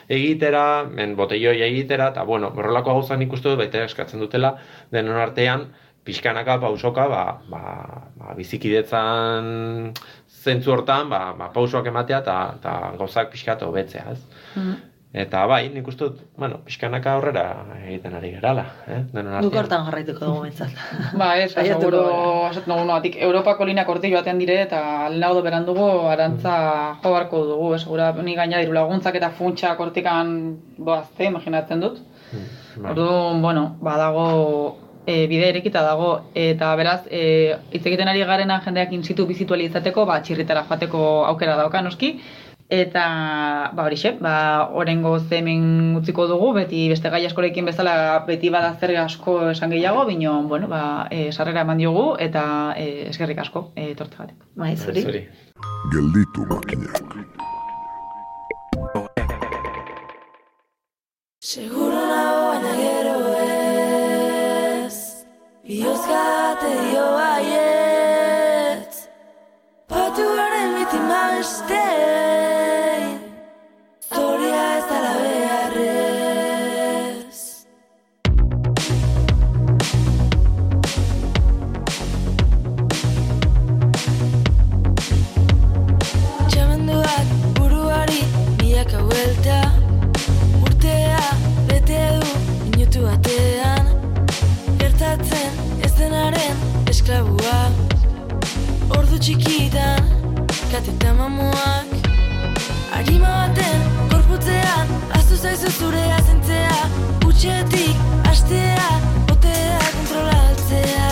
egitera, men botelloi egitera, eta bueno, horrelako gauzak ikustu dut, baita eskatzen dutela, denon artean, pixkanaka, pausoka, ba, ba, ba, bizikidetzan zentzu hortan, ba, ba, pausoak ematea eta gauzak pixkatu hobetzea, ez? Mm. Eta bai, nik uste dut, bueno, pixkanaka aurrera egiten ari gerala, eh? Duk hortan jarraituko dugu mentzat. ba, ez, seguro, asat nago noatik, Europako linak orti joaten dire, eta alnaudo berandugu arantza mm. jo barko dugu, ez, gura, ni gaina diru laguntzak eta funtsak hortikan doazte, imaginatzen dut. Mm, bai. Orduan, bueno, badago e, bide erekita dago, eta beraz, e, hitz egiten ari garena jendeak insitu bizitualizateko, ba, txirritara joateko aukera dauka, noski, Eta, ba hori xe, ba, orengo zemen utziko dugu, beti beste gai askorekin bezala beti bada zer asko esan gehiago, bino, bueno, ba, e, sarrera eman diogu, eta e, eskerrik asko, e, torte gatik. Bai, zuri. Gelditu makinak. Seguro nago baina gero ez Biozkate dio baiet Patu garen bitima beste esklabua Ordu txikitan kateta mamuak. Arima baten gorputzean Aztu zaizu zure azentzea. Utxetik astea Botea kontrolatzea.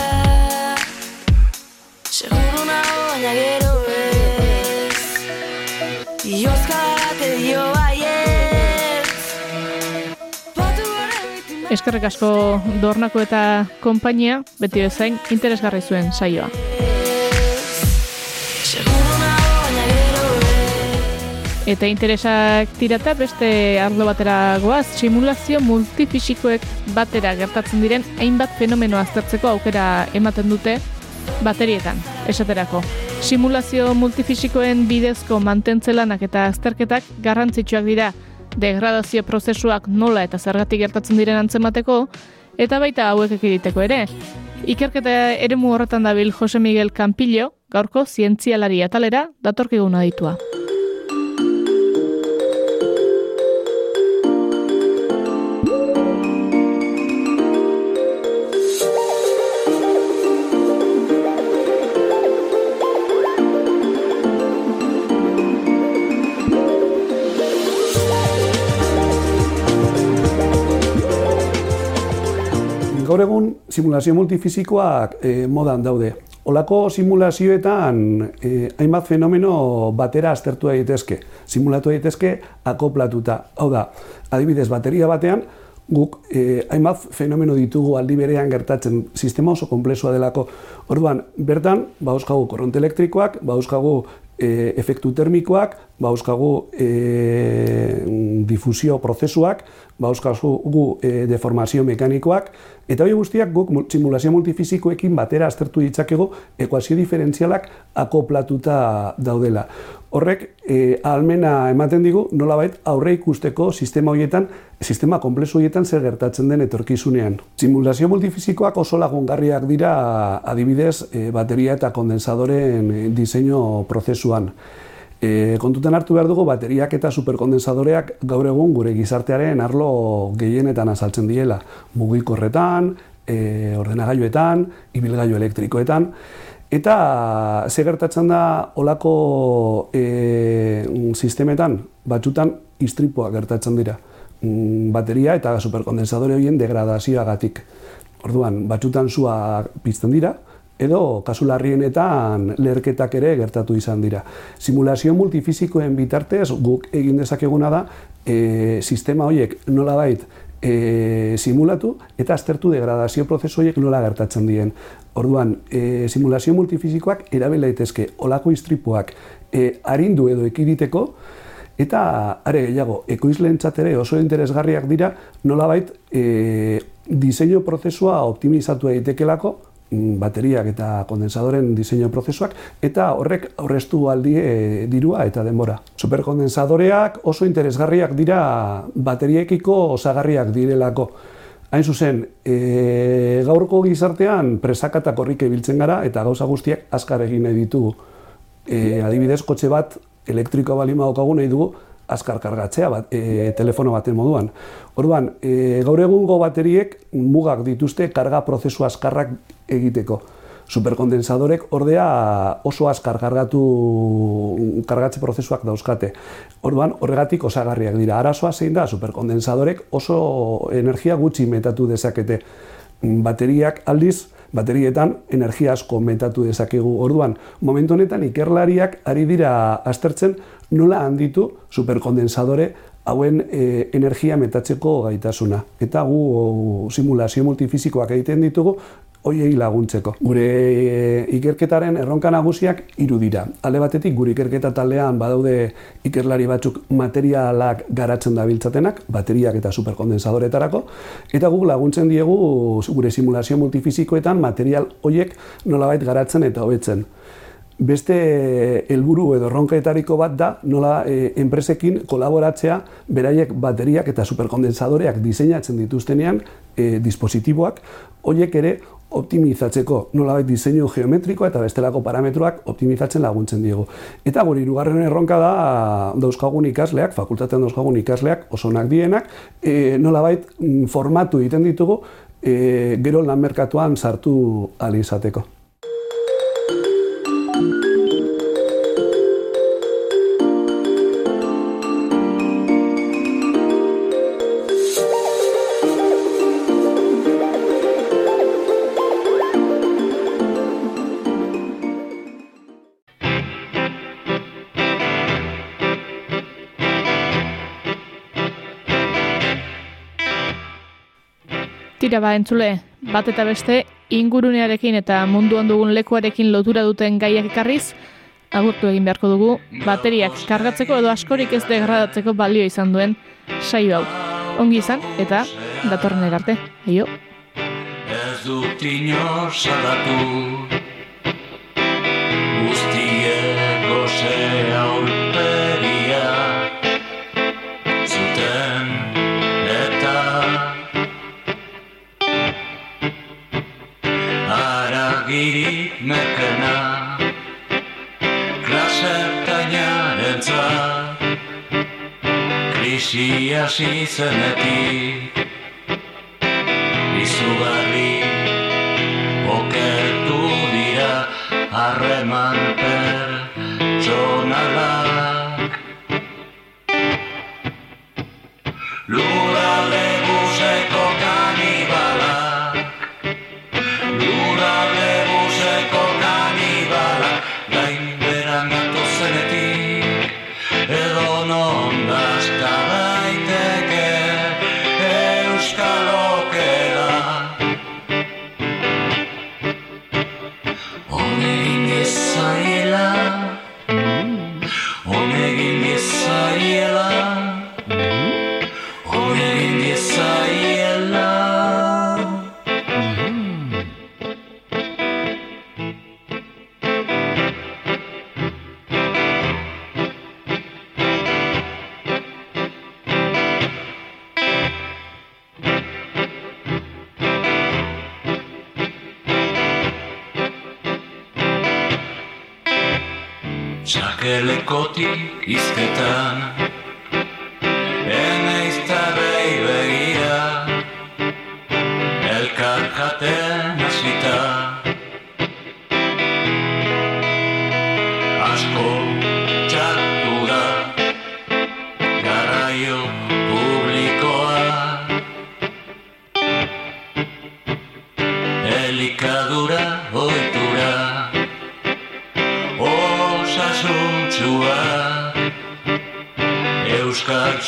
Seguro nago baina gero ez. Iozka te dio baiet Eskerrik asko Dornako eta konpainia beti bezain interesgarri zuen saioa. Eta interesak tirata beste arlo batera goaz, simulazio multifisikoek batera gertatzen diren hainbat fenomeno aztertzeko aukera ematen dute baterietan, esaterako. Simulazio multifisikoen bidezko mantentzelanak eta azterketak garrantzitsuak dira degradazio prozesuak nola eta zergatik gertatzen diren antzemateko, eta baita hauek ekiditeko ere. Ikerketa eremu horretan dabil Jose Miguel Campillo, gaurko zientzialari atalera datorkiguna ditua. Gaur egun simulazio multifizikoak e, modan daude. Olako simulazioetan e, hainbat fenomeno batera aztertu daitezke, simulatu daitezke akoplatuta. Hau da, adibidez, bateria batean, guk e, hainbat fenomeno ditugu aldi berean gertatzen sistema oso komplexua delako. Orduan, bertan, bauzkagu korronte elektrikoak, bauzkagu e, efektu termikoak, bauzkagu e, difusio prozesuak, bauzkagu e, deformazio mekanikoak, eta hori guztiak guk mul- simulazio multifizikoekin batera aztertu ditzakegu ekuazio diferentzialak akoplatuta daudela. Horrek e, almena ematen digu nolabait aurre ikusteko sistema horietan, sistema konplexu horietan zer gertatzen den etorkizunean. Simulazio multifizikoak oso lagungarriak dira adibidez e, bateria eta kondensadoren e, diseinu prozesuan. E, kontutan hartu behar dugu bateriak eta superkondensadoreak gaur egun gure gizartearen arlo gehienetan azaltzen diela. Mugikorretan, e, ordenagailuetan, ibilgailu elektrikoetan. Eta ze gertatzen da olako e, sistemetan, batzutan istripoa gertatzen dira. Mm, Bateria eta superkondensadore horien degradazioagatik. Orduan, batzutan sua pizten dira, edo kasu larrienetan leherketak ere gertatu izan dira. Simulazio multifizikoen bitartez guk egin dezakeguna da e, sistema horiek nolabait e, simulatu eta aztertu degradazio prozesu horiek nola gertatzen dien. Orduan, e, simulazio multifizikoak erabila daitezke olako istripuak e, arindu edo ekiditeko eta are gehiago, ekoizleentzat ere oso interesgarriak dira nolabait e, diseinu prozesua optimizatu daitekelako mm, bateriak eta kondensadoren diseinu prozesuak, eta horrek aurreztu aldie dirua eta denbora. Superkondensadoreak oso interesgarriak dira bateriekiko osagarriak direlako. Hain zuzen, e, gaurko gizartean presaka eta korrike biltzen gara eta gauza guztiak azkar egin nahi ditugu. E, adibidez, kotxe bat elektrikoa balima daukagu nahi dugu azkar kargatzea bat, e, telefono baten moduan. Orduan, e, gaur egungo bateriek mugak dituzte karga prozesu azkarrak egiteko. Superkondensadorek ordea oso azkar kargatu kargatze prozesuak dauzkate. Orduan, horregatik osagarriak dira. Arazoa zein da, superkondensadorek oso energia gutxi metatu dezakete. Bateriak aldiz, baterietan energia asko metatu dezakegu. Orduan, momentu honetan ikerlariak ari dira aztertzen nola handitu superkondensadore hauen e, energia metatzeko gaitasuna. Eta gu o, simulazio multifizikoak egiten ditugu hoiei laguntzeko. Gure e, ikerketaren erronka nagusiak hiru dira. Alde batetik gure ikerketa taldean badaude ikerlari batzuk materialak garatzen dabiltzatenak, bateriak eta superkondensadoretarako, eta guk laguntzen diegu gure simulazio multifizikoetan material hoiek nolabait garatzen eta hobetzen. Beste helburu edo erronkaetariko bat da nola e, enpresekin kolaboratzea beraiek bateriak eta superkondensadoreak diseinatzen dituztenean e, dispositiboak hoiek ere optimizatzeko nolabait diseinu geometrikoa eta bestelako parametroak optimizatzen laguntzen diegu. Eta gure hirugarren erronka da dauzkagun ikasleak, fakultatean dauzkagun ikasleak osonak dienak, e, nolabait mm, formatu egiten ditugu e, gero lan merkatuan sartu ahal izateko. Tira ba, entzule, bat eta beste, ingurunearekin eta munduan dugun lekuarekin lotura duten gaiak ekarriz, agurtu egin beharko dugu, bateriak kargatzeko edo askorik ez degradatzeko balio izan duen saio hau. Ongi izan, eta datorren erarte. Aio. Ez dut inor salatu Guztiek goze hasi zenetik. Izugarri Angelekotik izketan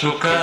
Euskal